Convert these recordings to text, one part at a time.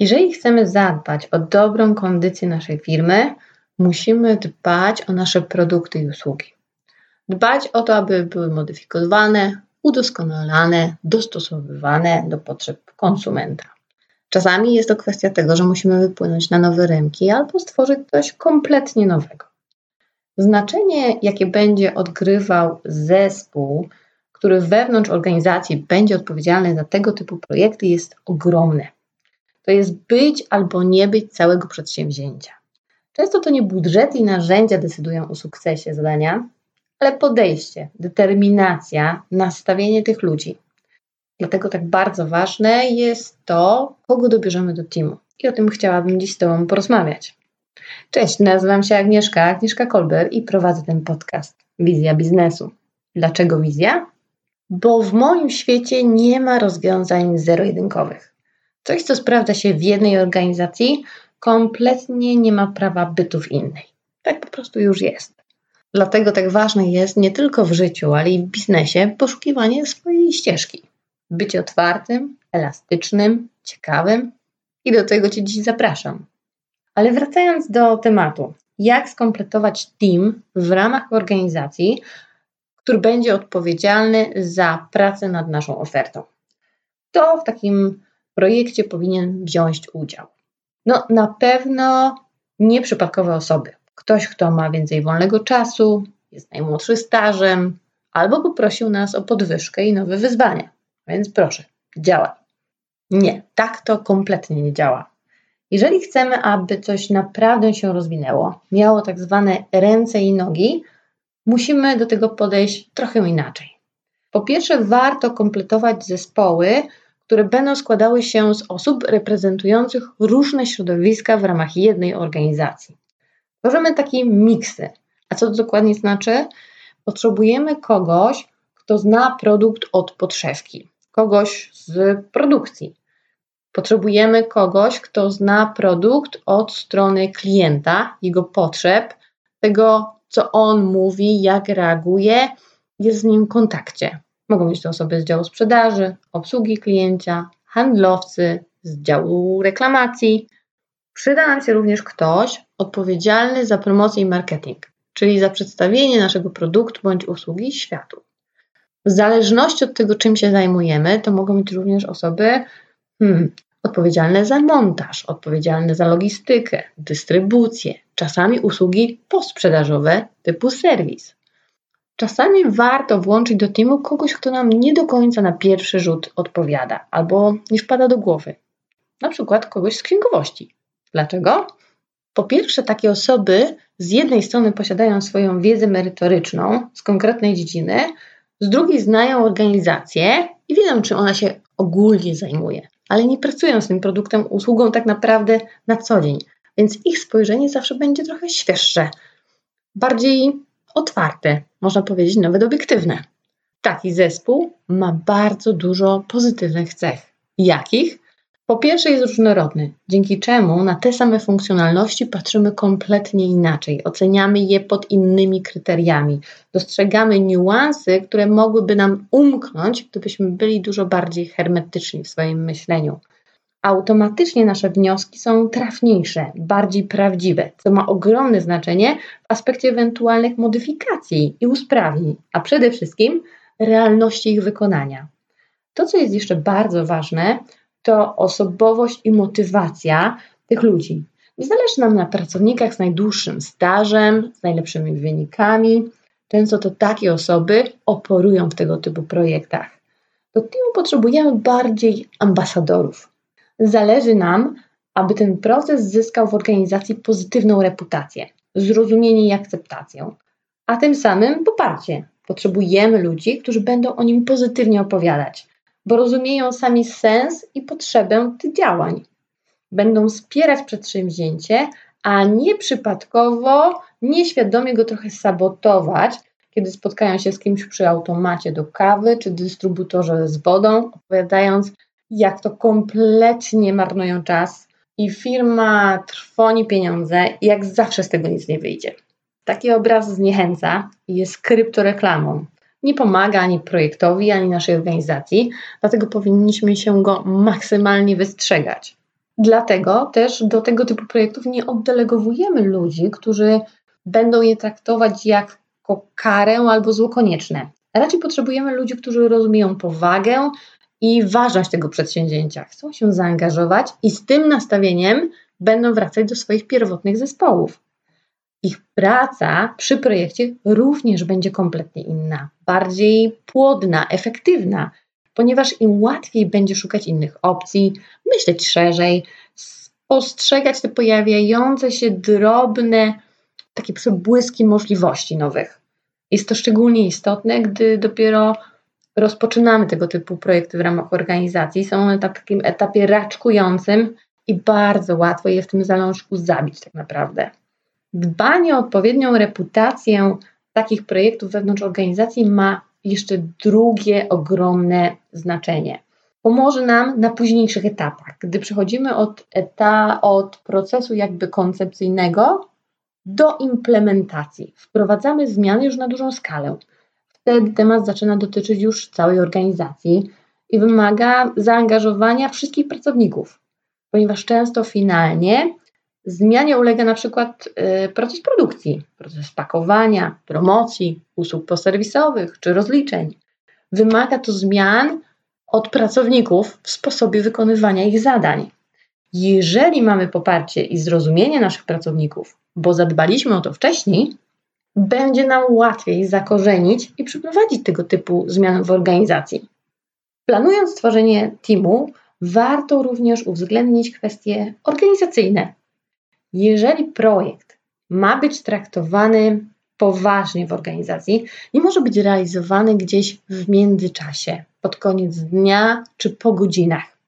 Jeżeli chcemy zadbać o dobrą kondycję naszej firmy, musimy dbać o nasze produkty i usługi. Dbać o to, aby były modyfikowane, udoskonalane, dostosowywane do potrzeb konsumenta. Czasami jest to kwestia tego, że musimy wypłynąć na nowe rynki albo stworzyć coś kompletnie nowego. Znaczenie, jakie będzie odgrywał zespół, który wewnątrz organizacji będzie odpowiedzialny za tego typu projekty, jest ogromne. To jest być albo nie być całego przedsięwzięcia. Często to nie budżety i narzędzia decydują o sukcesie zadania, ale podejście, determinacja, nastawienie tych ludzi. Dlatego tak bardzo ważne jest to, kogo dobierzemy do teamu. I o tym chciałabym dziś z Tobą porozmawiać. Cześć, nazywam się Agnieszka, Agnieszka Kolber i prowadzę ten podcast Wizja Biznesu. Dlaczego wizja? Bo w moim świecie nie ma rozwiązań zero-jedynkowych. Coś, co sprawdza się w jednej organizacji, kompletnie nie ma prawa bytu w innej. Tak po prostu już jest. Dlatego tak ważne jest nie tylko w życiu, ale i w biznesie poszukiwanie swojej ścieżki. Bycie otwartym, elastycznym, ciekawym i do tego Cię dziś zapraszam. Ale wracając do tematu, jak skompletować team w ramach organizacji, który będzie odpowiedzialny za pracę nad naszą ofertą. Kto w takim projekcie powinien wziąć udział? No, na pewno nieprzypadkowe osoby. Ktoś, kto ma więcej wolnego czasu, jest najmłodszy stażem, albo poprosił nas o podwyżkę i nowe wyzwania. Więc proszę, działaj. Nie, tak to kompletnie nie działa. Jeżeli chcemy, aby coś naprawdę się rozwinęło, miało tak zwane ręce i nogi, musimy do tego podejść trochę inaczej. Po pierwsze, warto kompletować zespoły, które będą składały się z osób reprezentujących różne środowiska w ramach jednej organizacji. Tworzymy takie miksy. A co to dokładnie znaczy? Potrzebujemy kogoś, kto zna produkt od podszewki, kogoś z produkcji. Potrzebujemy kogoś, kto zna produkt od strony klienta, jego potrzeb, tego, co on mówi, jak reaguje, jest z nim w kontakcie. Mogą być to osoby z działu sprzedaży, obsługi klienta, handlowcy, z działu reklamacji. Przyda nam się również ktoś odpowiedzialny za promocję i marketing, czyli za przedstawienie naszego produktu bądź usługi światu. W zależności od tego, czym się zajmujemy, to mogą być również osoby hmm, odpowiedzialne za montaż, odpowiedzialne za logistykę, dystrybucję, czasami usługi postsprzedażowe typu serwis. Czasami warto włączyć do teamu kogoś, kto nam nie do końca na pierwszy rzut odpowiada albo nie wpada do głowy. Na przykład kogoś z księgowości. Dlaczego? Po pierwsze, takie osoby z jednej strony posiadają swoją wiedzę merytoryczną z konkretnej dziedziny, z drugiej znają organizację i wiedzą, czym ona się ogólnie zajmuje, ale nie pracują z tym produktem, usługą tak naprawdę na co dzień, więc ich spojrzenie zawsze będzie trochę świeższe, bardziej otwarte, można powiedzieć nawet obiektywne. Taki zespół ma bardzo dużo pozytywnych cech. Jakich? Po pierwsze jest różnorodny, dzięki czemu na te same funkcjonalności patrzymy kompletnie inaczej, oceniamy je pod innymi kryteriami, dostrzegamy niuanse, które mogłyby nam umknąć, gdybyśmy byli dużo bardziej hermetyczni w swoim myśleniu. Automatycznie nasze wnioski są trafniejsze, bardziej prawdziwe, co ma ogromne znaczenie w aspekcie ewentualnych modyfikacji i usprawnień, a przede wszystkim realności ich wykonania. To, co jest jeszcze bardzo ważne, to osobowość i motywacja tych ludzi. Nie zależy nam na pracownikach z najdłuższym stażem, z najlepszymi wynikami. Często to takie osoby operują w tego typu projektach. Do teamu potrzebujemy bardziej ambasadorów. Zależy nam, aby ten proces zyskał w organizacji pozytywną reputację, zrozumienie i akceptację, a tym samym poparcie. Potrzebujemy ludzi, którzy będą o nim pozytywnie opowiadać, bo rozumieją sami sens i potrzebę tych działań. Będą wspierać przedsięwzięcie, a nie przypadkowo, nieświadomie go trochę sabotować, kiedy spotkają się z kimś przy automacie do kawy czy dystrybutorze z wodą, opowiadając, jak to kompletnie marnują czas i firma trwoni pieniądze i jak zawsze z tego nic nie wyjdzie. Taki obraz zniechęca i jest kryptoreklamą nie pomaga ani projektowi, ani naszej organizacji, dlatego powinniśmy się go maksymalnie wystrzegać. Dlatego też do tego typu projektów nie oddelegowujemy ludzi, którzy będą je traktować jako karę albo zło konieczne. Raczej potrzebujemy ludzi, którzy rozumieją powagę i ważność tego przedsięwzięcia, chcą się zaangażować i z tym nastawieniem będą wracać do swoich pierwotnych zespołów. Ich praca przy projekcie również będzie kompletnie inna, bardziej płodna, efektywna, ponieważ im łatwiej będzie szukać innych opcji, myśleć szerzej, spostrzegać te pojawiające się drobne takie przebłyski możliwości nowych. Jest to szczególnie istotne, gdy dopiero rozpoczynamy tego typu projekty w ramach organizacji. Są one na takim etapie raczkującym i bardzo łatwo je w tym zalążku zabić tak naprawdę. Dbanie o odpowiednią reputację takich projektów wewnątrz organizacji ma jeszcze drugie ogromne znaczenie. Pomoże nam na późniejszych etapach, gdy przechodzimy od, eta, od procesu jakby koncepcyjnego do implementacji. Wprowadzamy zmiany już na dużą skalę. Wtedy temat zaczyna dotyczyć już całej organizacji i wymaga zaangażowania wszystkich pracowników, ponieważ często finalnie zmianie ulega na przykład y, proces produkcji, proces pakowania, promocji, usług poserwisowych czy rozliczeń. Wymaga to zmian od pracowników w sposobie wykonywania ich zadań. Jeżeli mamy poparcie i zrozumienie naszych pracowników, bo zadbaliśmy o to wcześniej, będzie nam łatwiej zakorzenić i przeprowadzić tego typu zmiany w organizacji. Planując stworzenie teamu, warto również uwzględnić kwestie organizacyjne. Jeżeli projekt ma być traktowany poważnie w organizacji, nie może być realizowany gdzieś w międzyczasie, pod koniec dnia czy po godzinach.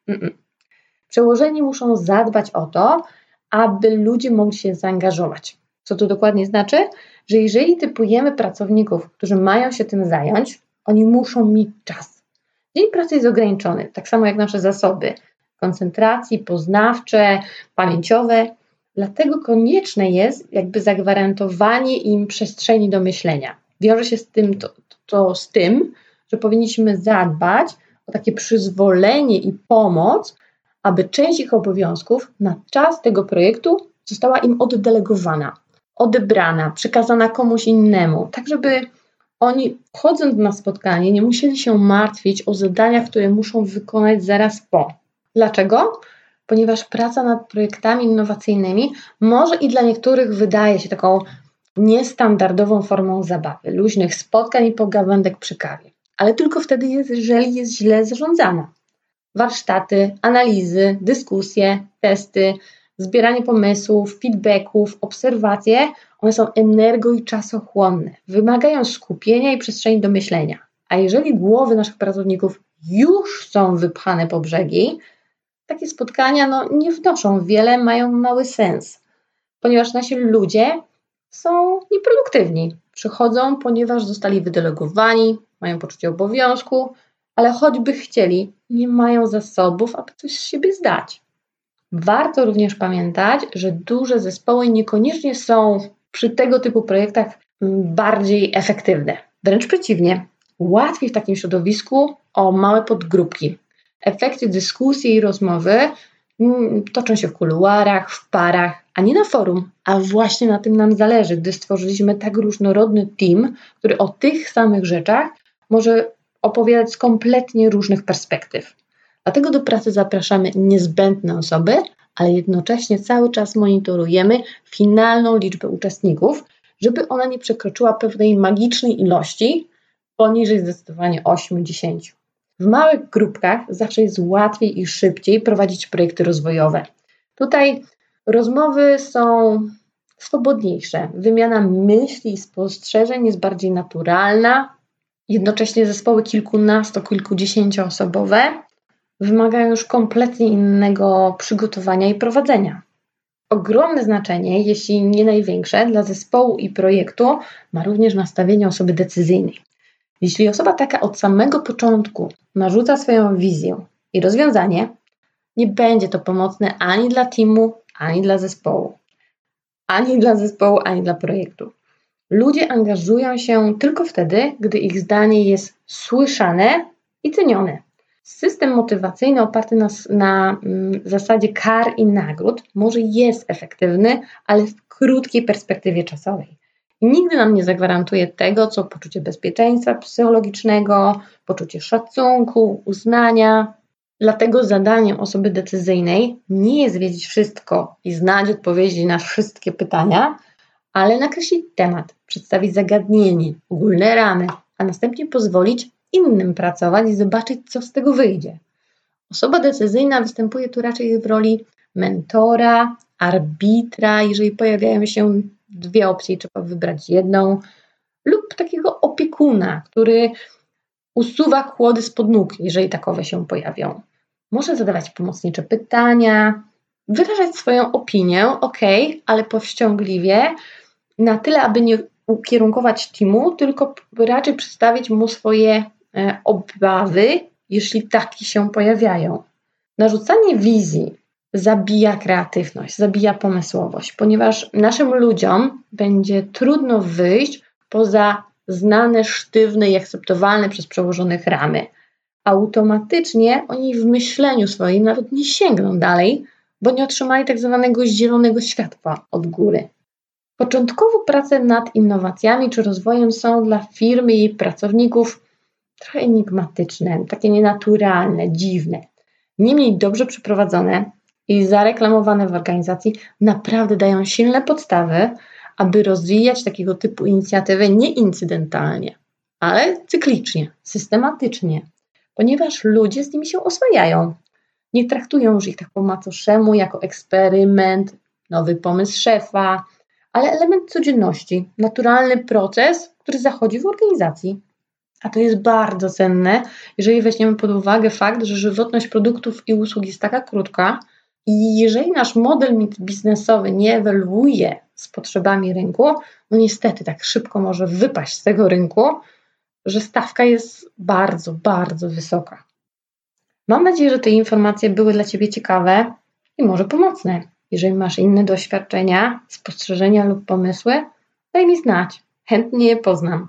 Przełożeni muszą zadbać o to, aby ludzie mogli się zaangażować. Co to dokładnie znaczy? Że jeżeli typujemy pracowników, którzy mają się tym zająć, oni muszą mieć czas. Dzień pracy jest ograniczony, tak samo jak nasze zasoby koncentracji, poznawcze, pamięciowe. Dlatego konieczne jest jakby zagwarantowanie im przestrzeni do myślenia. Wiąże się z tym, to, to z tym, że powinniśmy zadbać o takie przyzwolenie i pomoc, aby część ich obowiązków na czas tego projektu została im oddelegowana, odebrana, przekazana komuś innemu, tak żeby oni, chodząc na spotkanie, nie musieli się martwić o zadania, które muszą wykonać zaraz po. Dlaczego? Ponieważ praca nad projektami innowacyjnymi może i dla niektórych wydaje się taką niestandardową formą zabawy, luźnych spotkań i pogawędek przy kawie. Ale tylko wtedy, jest, jeżeli jest źle zarządzana warsztaty, analizy, dyskusje, testy, zbieranie pomysłów, feedbacków, obserwacje, one są energo i czasochłonne, wymagają skupienia i przestrzeni do myślenia. A jeżeli głowy naszych pracowników już są wypchane po brzegi, takie spotkania no, nie wnoszą wiele, mają mały sens, ponieważ nasi ludzie są nieproduktywni. Przychodzą, ponieważ zostali wydelegowani, mają poczucie obowiązku, ale choćby chcieli, nie mają zasobów, aby coś z siebie zdać. Warto również pamiętać, że duże zespoły niekoniecznie są przy tego typu projektach bardziej efektywne. Wręcz przeciwnie, łatwiej w takim środowisku o małe podgrupki. Efekty dyskusji i rozmowy mm, toczą się w kuluarach, w parach, a nie na forum. A właśnie na tym nam zależy, gdy stworzyliśmy tak różnorodny team, który o tych samych rzeczach może opowiadać z kompletnie różnych perspektyw. Dlatego do pracy zapraszamy niezbędne osoby, ale jednocześnie cały czas monitorujemy finalną liczbę uczestników, żeby ona nie przekroczyła pewnej magicznej ilości poniżej zdecydowanie 8-10. W małych grupkach zawsze jest łatwiej i szybciej prowadzić projekty rozwojowe. Tutaj rozmowy są swobodniejsze, wymiana myśli i spostrzeżeń jest bardziej naturalna, Jednocześnie zespoły kilkunasto, kilkudziesięcioosobowe wymagają już kompletnie innego przygotowania i prowadzenia. Ogromne znaczenie, jeśli nie największe, dla zespołu i projektu ma również nastawienie osoby decyzyjnej. Jeśli osoba taka od samego początku narzuca swoją wizję i rozwiązanie, nie będzie to pomocne ani dla teamu, ani dla zespołu. Ani dla zespołu, ani dla projektu. Ludzie angażują się tylko wtedy, gdy ich zdanie jest słyszane i cenione. System motywacyjny oparty na, na mm, zasadzie kar i nagród może jest efektywny, ale w krótkiej perspektywie czasowej. Nigdy nam nie zagwarantuje tego, co poczucie bezpieczeństwa psychologicznego, poczucie szacunku, uznania. Dlatego zadaniem osoby decyzyjnej nie jest wiedzieć wszystko i znać odpowiedzi na wszystkie pytania, ale nakreślić temat, przedstawić zagadnienie, ogólne ramy, a następnie pozwolić innym pracować i zobaczyć, co z tego wyjdzie. Osoba decyzyjna występuje tu raczej w roli mentora, arbitra, jeżeli pojawiają się dwie opcje, trzeba wybrać jedną, lub takiego opiekuna, który usuwa kłody spod nóg, jeżeli takowe się pojawią. Może zadawać pomocnicze pytania, wyrażać swoją opinię, ok, ale powściągliwie, na tyle, aby nie ukierunkować teamu, tylko raczej przedstawić mu swoje obawy, jeśli takie się pojawiają. Narzucanie wizji zabija kreatywność, zabija pomysłowość, ponieważ naszym ludziom będzie trudno wyjść poza znane, sztywne i akceptowalne przez przełożonych ramy. Automatycznie oni w myśleniu swoim nawet nie sięgną dalej, bo nie otrzymali tak zwanego zielonego światła od góry. Początkowo prace nad innowacjami czy rozwojem są dla firmy i pracowników trochę enigmatyczne, takie nienaturalne, dziwne. Niemniej dobrze przeprowadzone i zareklamowane w organizacji naprawdę dają silne podstawy, aby rozwijać takiego typu inicjatywy nie incydentalnie, ale cyklicznie, systematycznie, ponieważ ludzie z nimi się oswajają. Nie traktują już ich tak po macoszemu jako eksperyment, nowy pomysł szefa, ale element codzienności, naturalny proces, który zachodzi w organizacji. A to jest bardzo cenne, jeżeli weźmiemy pod uwagę fakt, że żywotność produktów i usług jest taka krótka, i jeżeli nasz model biznesowy nie ewoluuje z potrzebami rynku, no niestety tak szybko może wypaść z tego rynku, że stawka jest bardzo, bardzo wysoka. Mam nadzieję, że te informacje były dla Ciebie ciekawe i może pomocne. Jeżeli masz inne doświadczenia, spostrzeżenia lub pomysły, daj mi znać. Chętnie je poznam.